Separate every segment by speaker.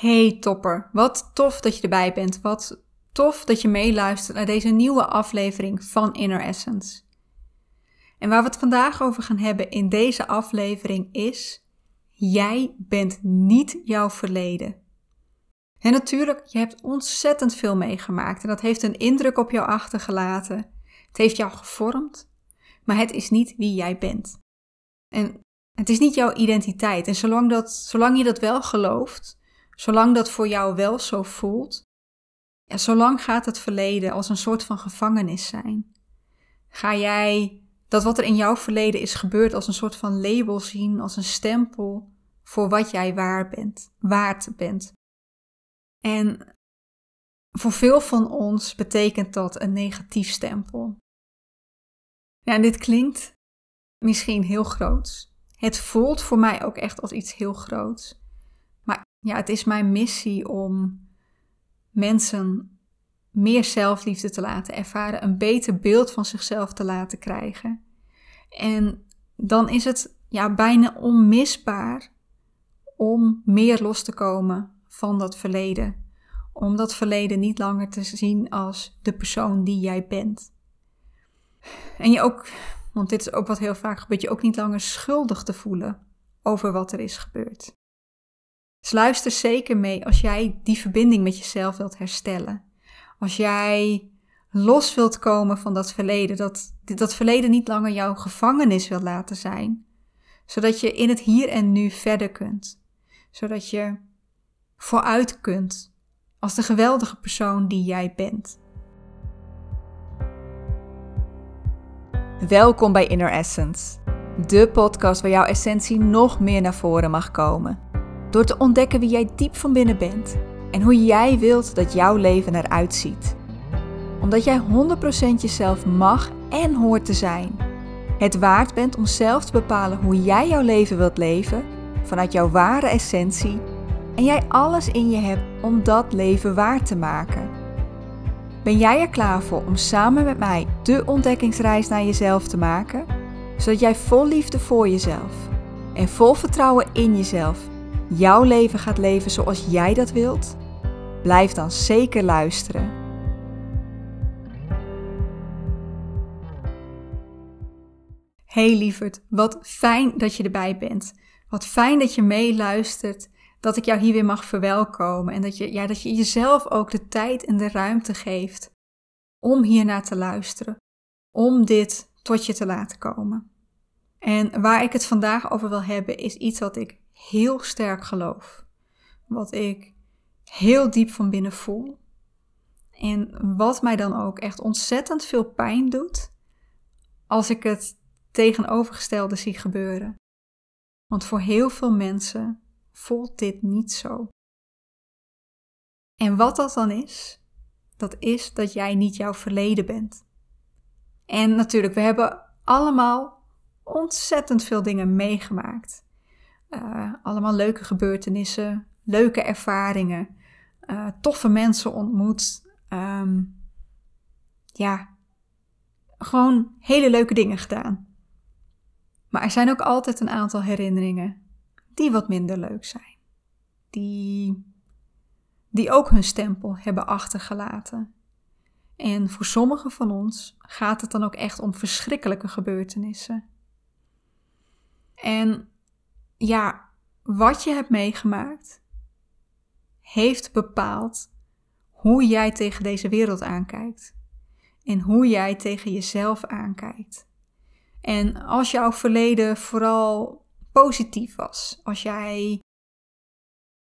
Speaker 1: Hey topper, wat tof dat je erbij bent. Wat tof dat je meeluistert naar deze nieuwe aflevering van Inner Essence. En waar we het vandaag over gaan hebben in deze aflevering is: jij bent niet jouw verleden. En natuurlijk, je hebt ontzettend veel meegemaakt en dat heeft een indruk op jou achtergelaten. Het heeft jou gevormd, maar het is niet wie jij bent. En het is niet jouw identiteit. En zolang, dat, zolang je dat wel gelooft, Zolang dat voor jou wel zo voelt, en zolang gaat het verleden als een soort van gevangenis zijn. Ga jij dat wat er in jouw verleden is gebeurd als een soort van label zien, als een stempel voor wat jij waar bent, waard bent. En voor veel van ons betekent dat een negatief stempel. Ja, en dit klinkt misschien heel groots. Het voelt voor mij ook echt als iets heel groots. Ja, het is mijn missie om mensen meer zelfliefde te laten ervaren, een beter beeld van zichzelf te laten krijgen. En dan is het ja, bijna onmisbaar om meer los te komen van dat verleden. Om dat verleden niet langer te zien als de persoon die jij bent. En je ook, want dit is ook wat heel vaak gebeurt, je ook niet langer schuldig te voelen over wat er is gebeurd. Dus luister zeker mee als jij die verbinding met jezelf wilt herstellen. Als jij los wilt komen van dat verleden, dat dat verleden niet langer jouw gevangenis wil laten zijn, zodat je in het hier en nu verder kunt, zodat je vooruit kunt als de geweldige persoon die jij bent.
Speaker 2: Welkom bij Inner Essence, de podcast waar jouw essentie nog meer naar voren mag komen. Door te ontdekken wie jij diep van binnen bent en hoe jij wilt dat jouw leven eruit ziet. Omdat jij 100% jezelf mag en hoort te zijn. Het waard bent om zelf te bepalen hoe jij jouw leven wilt leven vanuit jouw ware essentie en jij alles in je hebt om dat leven waar te maken. Ben jij er klaar voor om samen met mij de ontdekkingsreis naar jezelf te maken, zodat jij vol liefde voor jezelf en vol vertrouwen in jezelf jouw leven gaat leven zoals jij dat wilt? Blijf dan zeker luisteren.
Speaker 1: Hey lieverd, wat fijn dat je erbij bent. Wat fijn dat je meeluistert, dat ik jou hier weer mag verwelkomen en dat je, ja, dat je jezelf ook de tijd en de ruimte geeft om hier naar te luisteren, om dit tot je te laten komen. En waar ik het vandaag over wil hebben is iets wat ik heel sterk geloof. Wat ik heel diep van binnen voel. En wat mij dan ook echt ontzettend veel pijn doet als ik het tegenovergestelde zie gebeuren. Want voor heel veel mensen voelt dit niet zo. En wat dat dan is, dat is dat jij niet jouw verleden bent. En natuurlijk, we hebben allemaal ontzettend veel dingen meegemaakt. Uh, allemaal leuke gebeurtenissen, leuke ervaringen, uh, toffe mensen ontmoet. Um, ja, gewoon hele leuke dingen gedaan. Maar er zijn ook altijd een aantal herinneringen die wat minder leuk zijn. Die, die ook hun stempel hebben achtergelaten. En voor sommigen van ons gaat het dan ook echt om verschrikkelijke gebeurtenissen. En ja, wat je hebt meegemaakt, heeft bepaald hoe jij tegen deze wereld aankijkt. En hoe jij tegen jezelf aankijkt. En als jouw verleden vooral positief was, als jij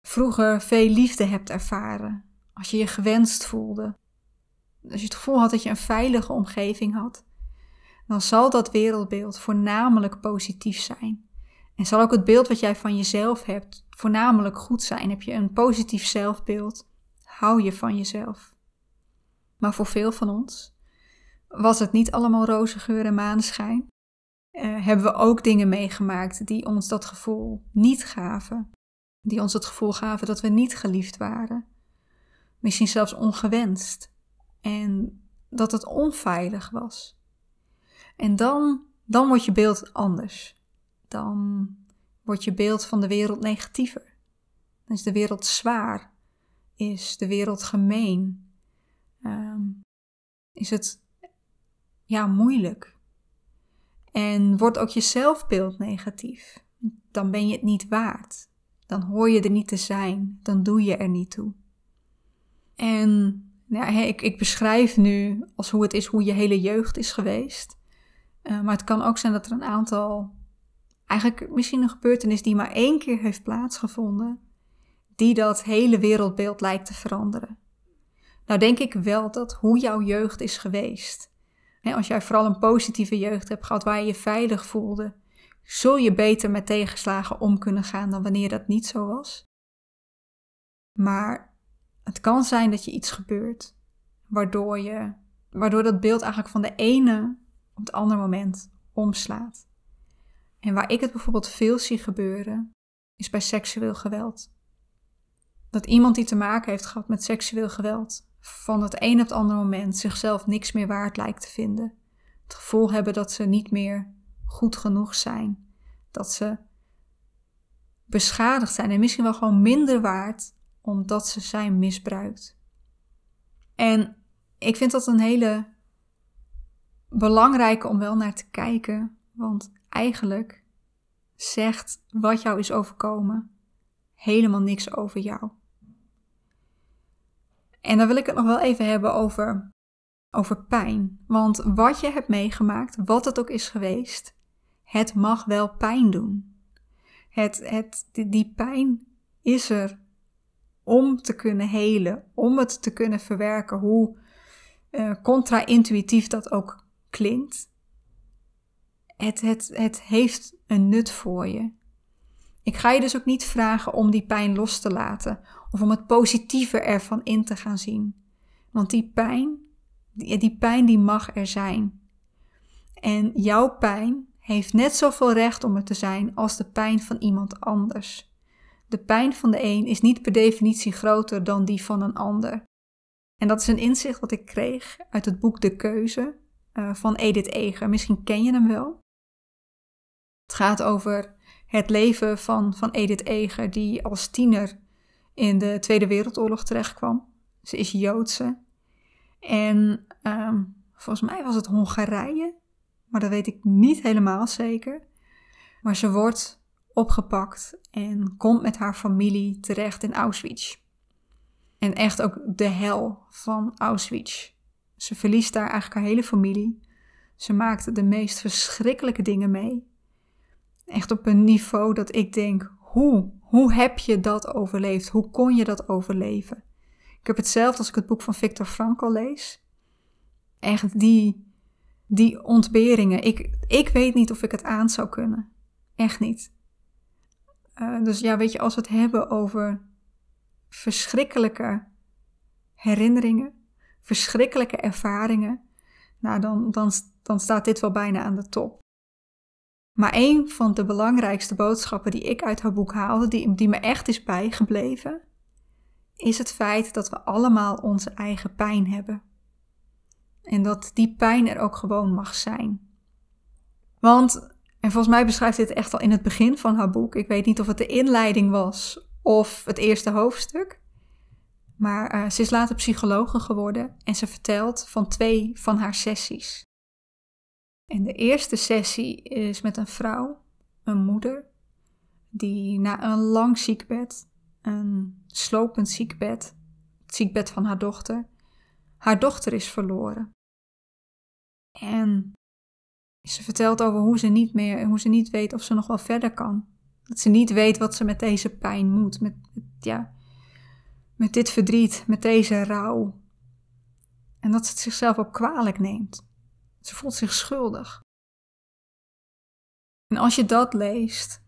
Speaker 1: vroeger veel liefde hebt ervaren, als je je gewenst voelde, als je het gevoel had dat je een veilige omgeving had, dan zal dat wereldbeeld voornamelijk positief zijn. En zal ook het beeld wat jij van jezelf hebt voornamelijk goed zijn. Heb je een positief zelfbeeld, hou je van jezelf. Maar voor veel van ons was het niet allemaal roze geur en maneschijn. Uh, hebben we ook dingen meegemaakt die ons dat gevoel niet gaven. Die ons het gevoel gaven dat we niet geliefd waren. Misschien zelfs ongewenst. En dat het onveilig was. En dan, dan wordt je beeld anders dan wordt je beeld van de wereld negatiever. Dan is de wereld zwaar. Is de wereld gemeen. Ehm, is het ja, moeilijk. En wordt ook je zelfbeeld negatief. Dan ben je het niet waard. Dan hoor je er niet te zijn. Dan doe je er niet toe. En ja, ik, ik beschrijf nu als hoe het is, hoe je hele jeugd is geweest. Uh, maar het kan ook zijn dat er een aantal, eigenlijk misschien een gebeurtenis die maar één keer heeft plaatsgevonden, die dat hele wereldbeeld lijkt te veranderen. Nou denk ik wel dat hoe jouw jeugd is geweest, hè, als jij vooral een positieve jeugd hebt gehad waar je je veilig voelde, zul je beter met tegenslagen om kunnen gaan dan wanneer dat niet zo was. Maar het kan zijn dat je iets gebeurt waardoor, je, waardoor dat beeld eigenlijk van de ene op het andere moment omslaat. En waar ik het bijvoorbeeld veel zie gebeuren, is bij seksueel geweld. Dat iemand die te maken heeft gehad met seksueel geweld, van het een op het andere moment zichzelf niks meer waard lijkt te vinden. Het gevoel hebben dat ze niet meer goed genoeg zijn. Dat ze beschadigd zijn en misschien wel gewoon minder waard omdat ze zijn misbruikt. En ik vind dat een hele belangrijke om wel naar te kijken, want eigenlijk zegt wat jou is overkomen helemaal niks over jou. En dan wil ik het nog wel even hebben over, over pijn. Want wat je hebt meegemaakt, wat het ook is geweest, het mag wel pijn doen. Het, het, die pijn is er om te kunnen helen, om het te kunnen verwerken, hoe uh, contra-intuïtief dat ook klinkt. Het, het, het heeft een nut voor je. Ik ga je dus ook niet vragen om die pijn los te laten of om het positieve ervan in te gaan zien. Want die pijn, die, die pijn die mag er zijn. En jouw pijn heeft net zoveel recht om er te zijn als de pijn van iemand anders. De pijn van de een is niet per definitie groter dan die van een ander. En dat is een inzicht wat ik kreeg uit het boek De Keuze uh, van Edith Eger. Misschien ken je hem wel. Het gaat over het leven van, van Edith Eger, die als tiener in de Tweede Wereldoorlog terechtkwam. Ze is Joodse. En um, volgens mij was het Hongarije, maar dat weet ik niet helemaal zeker. Maar ze wordt opgepakt en komt met haar familie terecht in Auschwitz. En echt ook de hel van Auschwitz. Ze verliest daar eigenlijk haar hele familie. Ze maakt de meest verschrikkelijke dingen mee. Echt op een niveau dat ik denk: hoe? Hoe heb je dat overleefd? Hoe kon je dat overleven? Ik heb hetzelfde als ik het boek van Viktor Frankl lees. Echt die, die ontberingen. Ik, ik weet niet of ik het aan zou kunnen. Echt niet. Uh, dus ja, weet je, als we het hebben over verschrikkelijke herinneringen, verschrikkelijke ervaringen, nou dan, dan, dan staat dit wel bijna aan de top. Maar een van de belangrijkste boodschappen die ik uit haar boek haalde, die, die me echt is bijgebleven, is het feit dat we allemaal onze eigen pijn hebben. En dat die pijn er ook gewoon mag zijn. Want, en volgens mij beschrijft dit echt al in het begin van haar boek, ik weet niet of het de inleiding was of het eerste hoofdstuk. Maar uh, ze is later psychologe geworden en ze vertelt van twee van haar sessies. En de eerste sessie is met een vrouw, een moeder, die na een lang ziekbed, een slopend ziekbed, het ziekbed van haar dochter, haar dochter is verloren. En ze vertelt over hoe ze niet meer, hoe ze niet weet of ze nog wel verder kan. Dat ze niet weet wat ze met deze pijn moet, met, ja, met dit verdriet, met deze rouw. En dat ze het zichzelf ook kwalijk neemt. Ze voelt zich schuldig. En als je dat leest,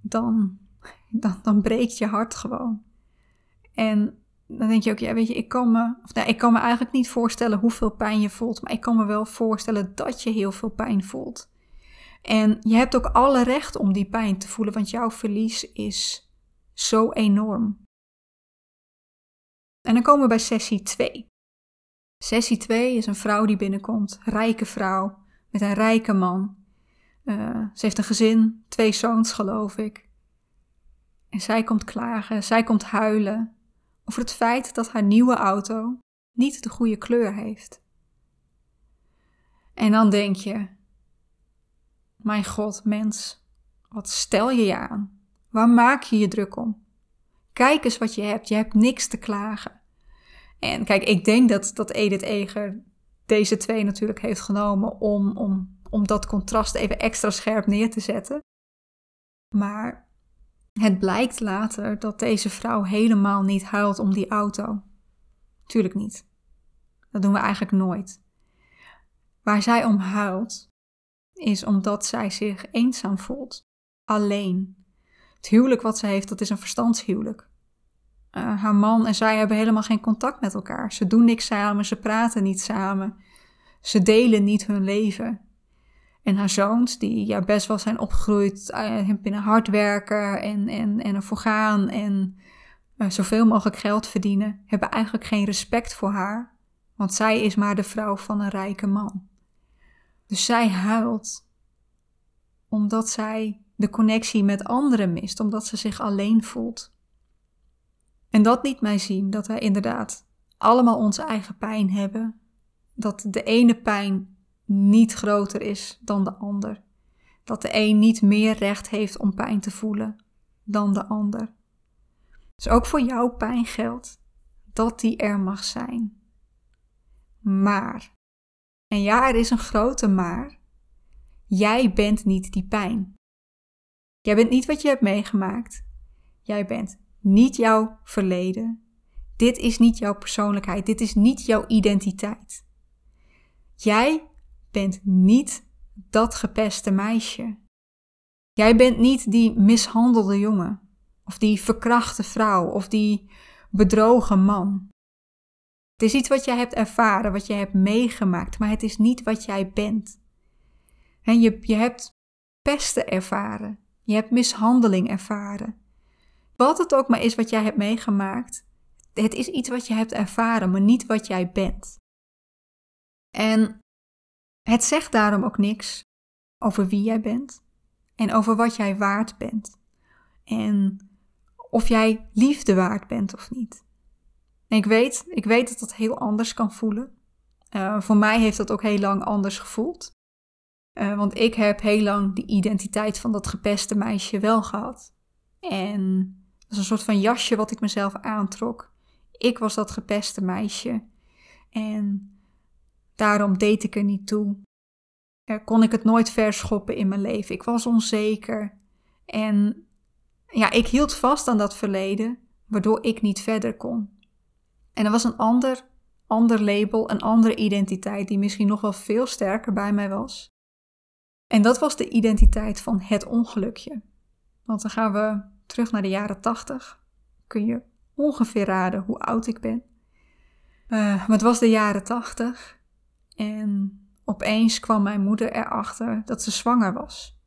Speaker 1: dan, dan, dan breekt je hart gewoon. En dan denk je ook, ja, weet je, ik kan me, of nou, ik kan me eigenlijk niet voorstellen hoeveel pijn je voelt, maar ik kan me wel voorstellen dat je heel veel pijn voelt. En je hebt ook alle recht om die pijn te voelen, want jouw verlies is zo enorm. En dan komen we bij sessie 2. Sessie 2 is een vrouw die binnenkomt, rijke vrouw, met een rijke man. Uh, ze heeft een gezin, twee zoons geloof ik. En zij komt klagen, zij komt huilen over het feit dat haar nieuwe auto niet de goede kleur heeft. En dan denk je: Mijn god, mens, wat stel je je aan? Waar maak je je druk om? Kijk eens wat je hebt, je hebt niks te klagen. En kijk, ik denk dat, dat Edith Eger deze twee natuurlijk heeft genomen om, om, om dat contrast even extra scherp neer te zetten. Maar het blijkt later dat deze vrouw helemaal niet huilt om die auto. Tuurlijk niet. Dat doen we eigenlijk nooit. Waar zij om huilt, is omdat zij zich eenzaam voelt. Alleen. Het huwelijk wat ze heeft, dat is een verstandshuwelijk. Uh, haar man en zij hebben helemaal geen contact met elkaar. Ze doen niks samen, ze praten niet samen. Ze delen niet hun leven. En haar zoons, die ja, best wel zijn opgegroeid uh, binnen hard werken en, en, en ervoor gaan en uh, zoveel mogelijk geld verdienen, hebben eigenlijk geen respect voor haar, want zij is maar de vrouw van een rijke man. Dus zij huilt omdat zij de connectie met anderen mist, omdat ze zich alleen voelt. En dat niet mij zien dat wij inderdaad allemaal onze eigen pijn hebben, dat de ene pijn niet groter is dan de ander. Dat de een niet meer recht heeft om pijn te voelen dan de ander. Dus ook voor jouw pijn geldt dat die er mag zijn. Maar, en ja, er is een grote maar, jij bent niet die pijn. Jij bent niet wat je hebt meegemaakt. Jij bent niet jouw verleden. Dit is niet jouw persoonlijkheid. Dit is niet jouw identiteit. Jij bent niet dat gepeste meisje. Jij bent niet die mishandelde jongen, of die verkrachte vrouw, of die bedrogen man. Het is iets wat jij hebt ervaren, wat je hebt meegemaakt, maar het is niet wat jij bent. En je, je hebt pesten ervaren, je hebt mishandeling ervaren. Wat het ook maar is wat jij hebt meegemaakt, het is iets wat je hebt ervaren, maar niet wat jij bent. En het zegt daarom ook niks over wie jij bent en over wat jij waard bent. En of jij liefde waard bent of niet. En ik weet, ik weet dat dat heel anders kan voelen. Uh, voor mij heeft dat ook heel lang anders gevoeld. Uh, want ik heb heel lang die identiteit van dat gepeste meisje wel gehad. En een soort van jasje wat ik mezelf aantrok. Ik was dat gepeste meisje. En Daarom deed ik er niet toe. Er kon ik het nooit verschoppen in mijn leven. Ik was onzeker. En ja, ik hield vast aan dat verleden, waardoor ik niet verder kon. En er was een ander, ander label, een andere identiteit die misschien nog wel veel sterker bij mij was. En dat was de identiteit van het ongelukje. Want dan gaan we terug naar de jaren tachtig. Kun je ongeveer raden hoe oud ik ben. Uh, maar het was de jaren tachtig. En opeens kwam mijn moeder erachter dat ze zwanger was.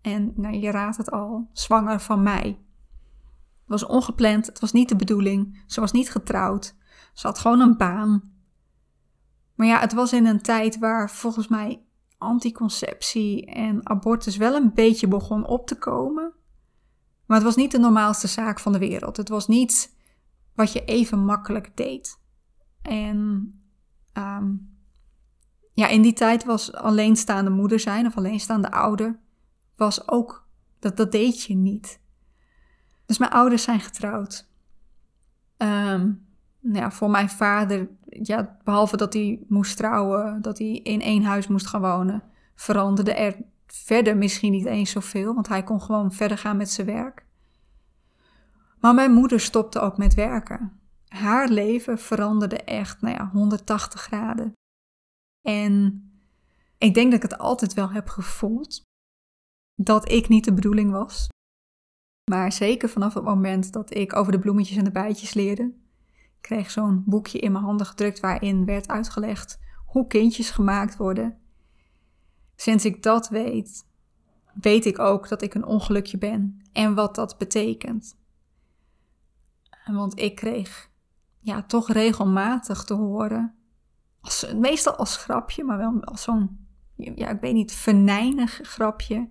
Speaker 1: En nou, je raadt het al, zwanger van mij. Het was ongepland, het was niet de bedoeling, ze was niet getrouwd, ze had gewoon een baan. Maar ja, het was in een tijd waar volgens mij anticonceptie en abortus wel een beetje begon op te komen. Maar het was niet de normaalste zaak van de wereld. Het was niet wat je even makkelijk deed. En um, ja, in die tijd was alleenstaande moeder zijn of alleenstaande ouder, was ook, dat, dat deed je niet. Dus mijn ouders zijn getrouwd. Um, nou ja, voor mijn vader, ja, behalve dat hij moest trouwen, dat hij in één huis moest gaan wonen, veranderde er verder misschien niet eens zoveel, want hij kon gewoon verder gaan met zijn werk. Maar mijn moeder stopte ook met werken. Haar leven veranderde echt, nou ja, 180 graden. En ik denk dat ik het altijd wel heb gevoeld dat ik niet de bedoeling was. Maar zeker vanaf het moment dat ik over de bloemetjes en de bijtjes leerde, kreeg zo'n boekje in mijn handen gedrukt waarin werd uitgelegd hoe kindjes gemaakt worden. Sinds ik dat weet, weet ik ook dat ik een ongelukje ben en wat dat betekent. Want ik kreeg ja, toch regelmatig te horen als, meestal als grapje, maar wel als zo'n, ja, ik weet niet, venijnig grapje.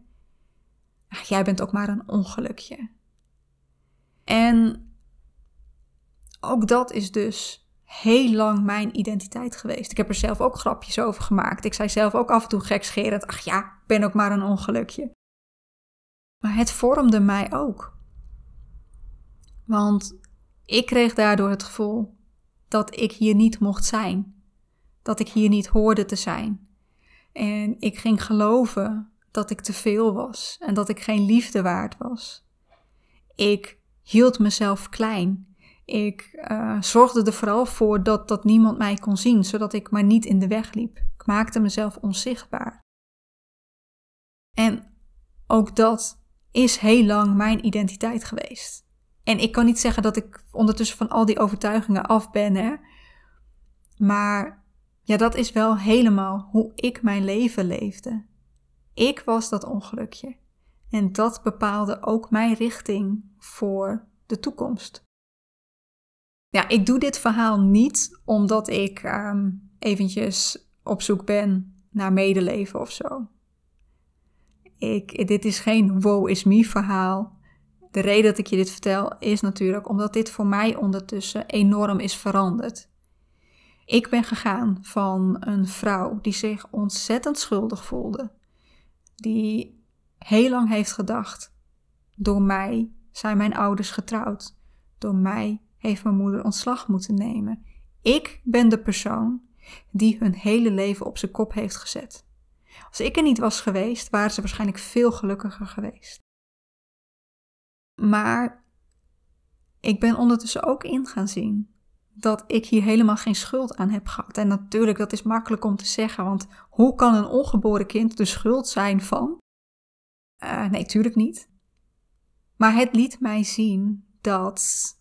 Speaker 1: Ach, jij bent ook maar een ongelukje. En ook dat is dus heel lang mijn identiteit geweest. Ik heb er zelf ook grapjes over gemaakt. Ik zei zelf ook af en toe gekscherend: ach ja, ik ben ook maar een ongelukje. Maar het vormde mij ook. Want ik kreeg daardoor het gevoel dat ik hier niet mocht zijn. Dat ik hier niet hoorde te zijn. En ik ging geloven dat ik te veel was en dat ik geen liefde waard was. Ik hield mezelf klein. Ik uh, zorgde er vooral voor dat, dat niemand mij kon zien, zodat ik maar niet in de weg liep. Ik maakte mezelf onzichtbaar. En ook dat is heel lang mijn identiteit geweest. En ik kan niet zeggen dat ik ondertussen van al die overtuigingen af ben, hè. Maar ja, dat is wel helemaal hoe ik mijn leven leefde. Ik was dat ongelukje. En dat bepaalde ook mijn richting voor de toekomst. Ja, ik doe dit verhaal niet omdat ik um, eventjes op zoek ben naar medeleven of zo. Ik, dit is geen wow is me verhaal. De reden dat ik je dit vertel is natuurlijk omdat dit voor mij ondertussen enorm is veranderd. Ik ben gegaan van een vrouw die zich ontzettend schuldig voelde, die heel lang heeft gedacht: door mij zijn mijn ouders getrouwd, door mij heeft mijn moeder ontslag moeten nemen. Ik ben de persoon die hun hele leven op zijn kop heeft gezet. Als ik er niet was geweest, waren ze waarschijnlijk veel gelukkiger geweest. Maar ik ben ondertussen ook in gaan zien dat ik hier helemaal geen schuld aan heb gehad. En natuurlijk, dat is makkelijk om te zeggen, want hoe kan een ongeboren kind de schuld zijn van? Uh, nee, tuurlijk niet. Maar het liet mij zien dat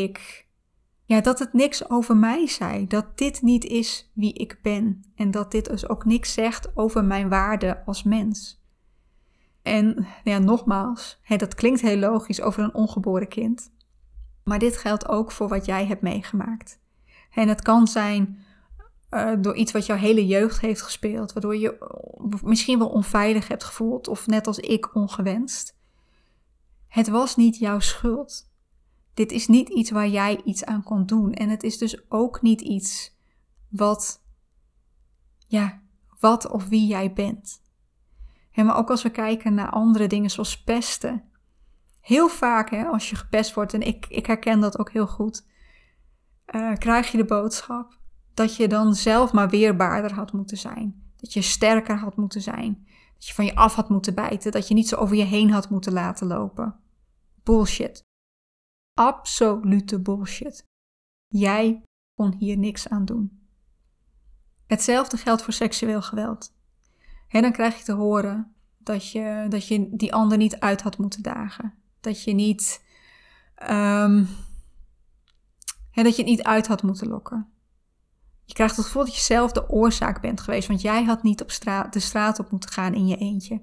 Speaker 1: ik, ja, dat het niks over mij zei. Dat dit niet is wie ik ben. En dat dit dus ook niks zegt over mijn waarde als mens. En ja, nogmaals, hè, dat klinkt heel logisch over een ongeboren kind. Maar dit geldt ook voor wat jij hebt meegemaakt. En het kan zijn uh, door iets wat jouw hele jeugd heeft gespeeld, waardoor je misschien wel onveilig hebt gevoeld of net als ik ongewenst. Het was niet jouw schuld. Dit is niet iets waar jij iets aan kon doen. En het is dus ook niet iets wat, ja, wat of wie jij bent. maar ook als we kijken naar andere dingen zoals pesten. Heel vaak, hè, als je gepest wordt, en ik, ik herken dat ook heel goed, uh, krijg je de boodschap dat je dan zelf maar weerbaarder had moeten zijn. Dat je sterker had moeten zijn. Dat je van je af had moeten bijten. Dat je niet zo over je heen had moeten laten lopen. Bullshit. Absolute bullshit. Jij kon hier niks aan doen. Hetzelfde geldt voor seksueel geweld. En dan krijg je te horen dat je, dat je die ander niet uit had moeten dagen. Dat je niet. Um, dat je het niet uit had moeten lokken. Je krijgt het gevoel dat je zelf de oorzaak bent geweest, want jij had niet op straat, de straat op moeten gaan in je eentje.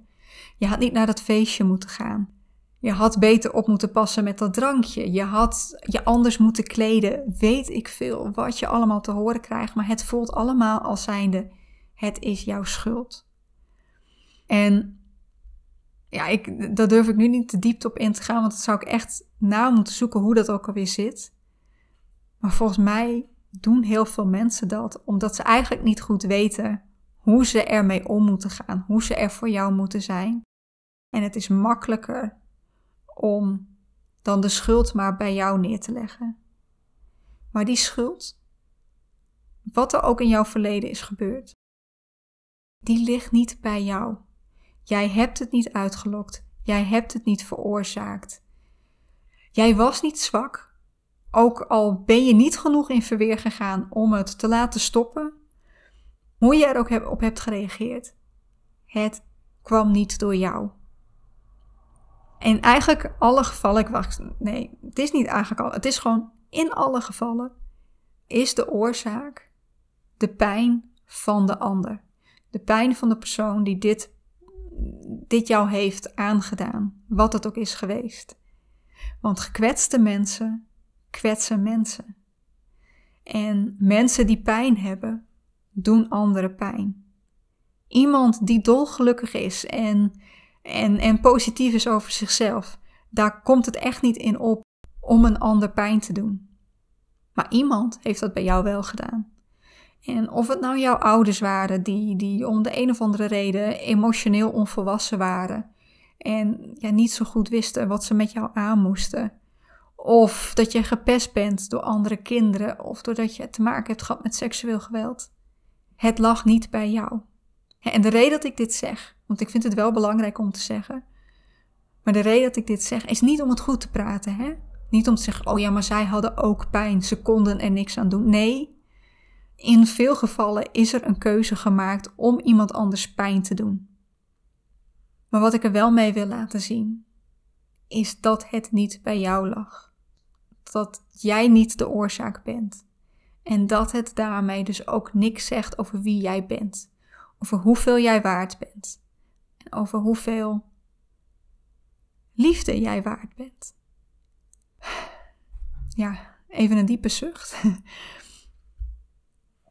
Speaker 1: Je had niet naar dat feestje moeten gaan. Je had beter op moeten passen met dat drankje. Je had je anders moeten kleden. Weet ik veel wat je allemaal te horen krijgt, maar het voelt allemaal als zijnde: het is jouw schuld. En ja, ik, daar durf ik nu niet te diep op in te gaan, want dat zou ik echt na moeten zoeken hoe dat ook alweer zit. Maar volgens mij doen heel veel mensen dat omdat ze eigenlijk niet goed weten hoe ze ermee om moeten gaan, hoe ze er voor jou moeten zijn. En het is makkelijker om dan de schuld maar bij jou neer te leggen. Maar die schuld, wat er ook in jouw verleden is gebeurd, die ligt niet bij jou. Jij hebt het niet uitgelokt. Jij hebt het niet veroorzaakt. Jij was niet zwak. Ook al ben je niet genoeg in verweer gegaan om het te laten stoppen, hoe je er ook op hebt gereageerd, het kwam niet door jou. In eigenlijk alle gevallen, ik wacht, nee, het is niet eigenlijk al, het is gewoon in alle gevallen, is de oorzaak de pijn van de ander. De pijn van de persoon die dit, dit jou heeft aangedaan, wat het ook is geweest. Want gekwetste mensen kwetsen mensen. En mensen die pijn hebben, doen anderen pijn. Iemand die dolgelukkig is en, en, en positief is over zichzelf, daar komt het echt niet in op om een ander pijn te doen. Maar iemand heeft dat bij jou wel gedaan. En of het nou jouw ouders waren die, die om de een of andere reden emotioneel onvolwassen waren en ja, niet zo goed wisten wat ze met jou aan moesten. Of dat je gepest bent door andere kinderen of doordat je te maken hebt gehad met seksueel geweld. Het lag niet bij jou. En de reden dat ik dit zeg, want ik vind het wel belangrijk om te zeggen, maar de reden dat ik dit zeg is niet om het goed te praten, hè? Niet om te zeggen, oh ja, maar zij hadden ook pijn, ze konden er niks aan doen. Nee, in veel gevallen is er een keuze gemaakt om iemand anders pijn te doen. Maar wat ik er wel mee wil laten zien, is dat het niet bij jou lag. Dat jij niet de oorzaak bent. En dat het daarmee dus ook niks zegt over wie jij bent. Over hoeveel jij waard bent. Over hoeveel liefde jij waard bent. Ja, even een diepe zucht.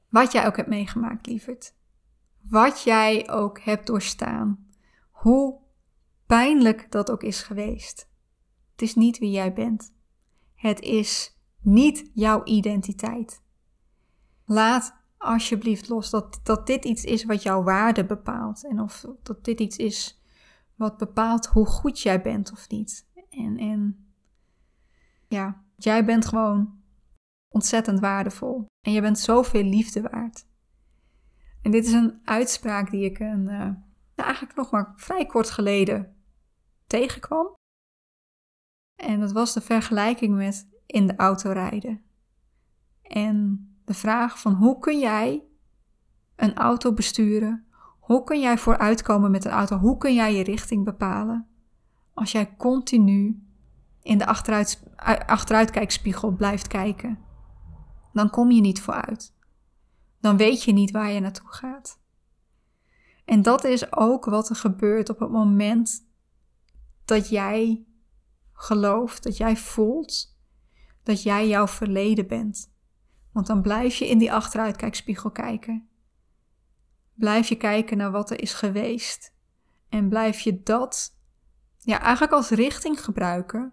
Speaker 1: Wat jij ook hebt meegemaakt, lieverd. Wat jij ook hebt doorstaan. Hoe pijnlijk dat ook is geweest. Het is niet wie jij bent. Het is niet jouw identiteit. Laat alsjeblieft los dat, dat dit iets is wat jouw waarde bepaalt. En of dat dit iets is wat bepaalt hoe goed jij bent of niet. En, en ja, jij bent gewoon ontzettend waardevol. En je bent zoveel liefde waard. En dit is een uitspraak die ik een, uh, eigenlijk nog maar vrij kort geleden tegenkwam. En dat was de vergelijking met in de auto rijden. En de vraag van hoe kun jij een auto besturen? Hoe kun jij vooruitkomen met een auto? Hoe kun jij je richting bepalen? Als jij continu in de achteruit, achteruitkijkspiegel blijft kijken, dan kom je niet vooruit. Dan weet je niet waar je naartoe gaat. En dat is ook wat er gebeurt op het moment dat jij gelooft, dat jij voelt dat jij jouw verleden bent. Want dan blijf je in die achteruitkijkspiegel kijken. Blijf je kijken naar wat er is geweest. En blijf je dat ja, eigenlijk als richting gebruiken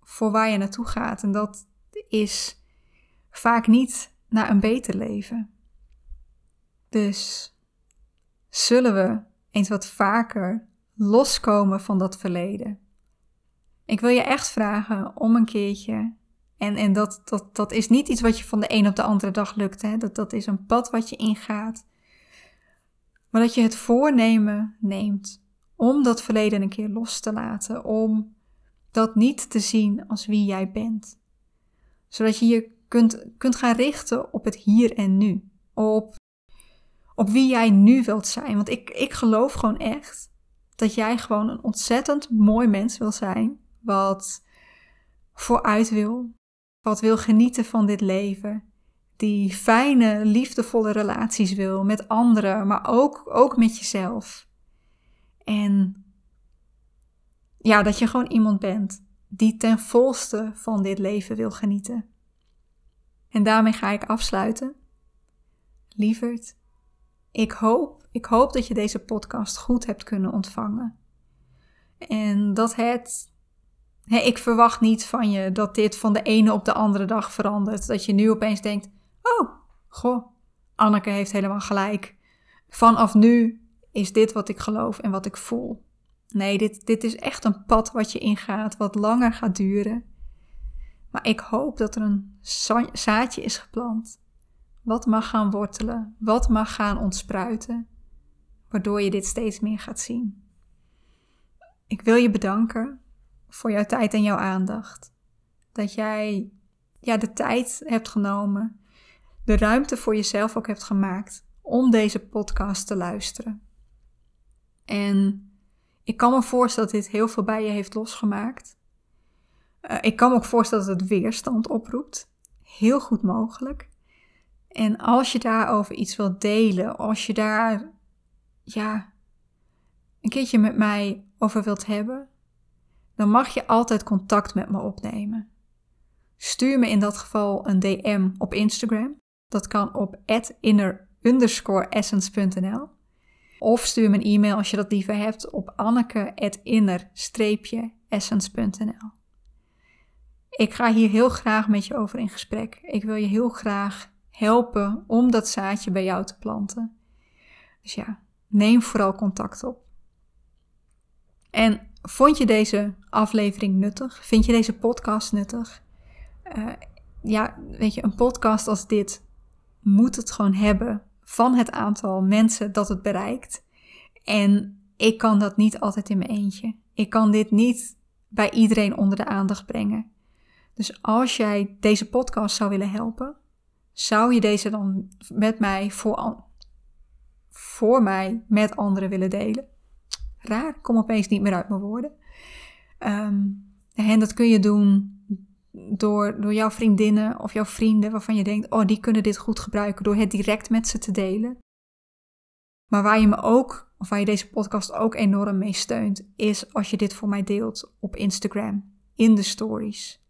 Speaker 1: voor waar je naartoe gaat. En dat is vaak niet naar een beter leven. Dus zullen we eens wat vaker loskomen van dat verleden. Ik wil je echt vragen om een keertje. En, en dat, dat, dat is niet iets wat je van de een op de andere dag lukt. Hè? Dat, dat is een pad wat je ingaat. Maar dat je het voornemen neemt om dat verleden een keer los te laten. Om dat niet te zien als wie jij bent. Zodat je je kunt, kunt gaan richten op het hier en nu. Op, op wie jij nu wilt zijn. Want ik, ik geloof gewoon echt dat jij gewoon een ontzettend mooi mens wil zijn. Wat vooruit wil. Wat wil genieten van dit leven. Die fijne, liefdevolle relaties wil met anderen, maar ook, ook met jezelf. En ja, dat je gewoon iemand bent die ten volste van dit leven wil genieten. En daarmee ga ik afsluiten. Lieverd, ik hoop, ik hoop dat je deze podcast goed hebt kunnen ontvangen. En dat het, ik verwacht niet van je dat dit van de ene op de andere dag verandert. Dat je nu opeens denkt, oh, goh, Anneke heeft helemaal gelijk. Vanaf nu is dit wat ik geloof en wat ik voel. Nee, dit, dit is echt een pad wat je ingaat, wat langer gaat duren. Maar ik hoop dat er een zaadje is geplant. Wat mag gaan wortelen, wat mag gaan ontspruiten, waardoor je dit steeds meer gaat zien. Ik wil je bedanken voor jouw tijd en jouw aandacht. Dat jij ja, de tijd hebt genomen, de ruimte voor jezelf ook hebt gemaakt om deze podcast te luisteren. En ik kan me voorstellen dat dit heel veel bij je heeft losgemaakt. Uh, ik kan me ook voorstellen dat het weerstand oproept. Heel goed mogelijk. En als je daarover iets wilt delen, als je daar ja, een keertje met mij over wilt hebben, dan mag je altijd contact met me opnemen. Stuur me in dat geval een DM op Instagram. Dat kan op inner-essence.nl. Of stuur me een e-mail als je dat liever hebt op anneke.inner-essence.nl. Ik ga hier heel graag met je over in gesprek. Ik wil je heel graag helpen om dat zaadje bij jou te planten. Dus ja, neem vooral contact op. En vond je deze aflevering nuttig? Vind je deze podcast nuttig? Uh, ja, weet je, een podcast als dit moet het gewoon hebben van het aantal mensen dat het bereikt. En ik kan dat niet altijd in mijn eentje. Ik kan dit niet bij iedereen onder de aandacht brengen. Dus als jij deze podcast zou willen helpen, zou je deze dan met mij voor, voor mij met anderen willen delen? Raar, kom opeens niet meer uit mijn woorden. Um, en dat kun je doen door, door jouw vriendinnen of jouw vrienden waarvan je denkt, oh, die kunnen dit goed gebruiken, door het direct met ze te delen. Maar waar je me ook, of waar je deze podcast ook enorm mee steunt, is als je dit voor mij deelt op Instagram, in de stories.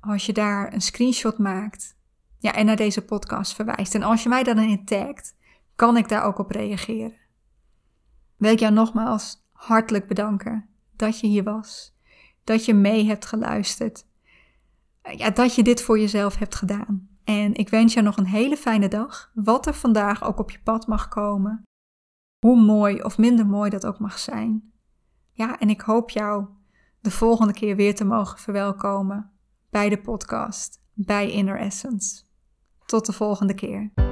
Speaker 1: Als je daar een screenshot maakt ja, en naar deze podcast verwijst. En als je mij dan in tagt, kan ik daar ook op reageren. Wil ik jou nogmaals hartelijk bedanken dat je hier was, dat je mee hebt geluisterd ja, dat je dit voor jezelf hebt gedaan. En ik wens je nog een hele fijne dag, wat er vandaag ook op je pad mag komen. Hoe mooi of minder mooi dat ook mag zijn. Ja, en ik hoop jou de volgende keer weer te mogen verwelkomen bij de podcast, bij Inner Essence. Tot de volgende keer.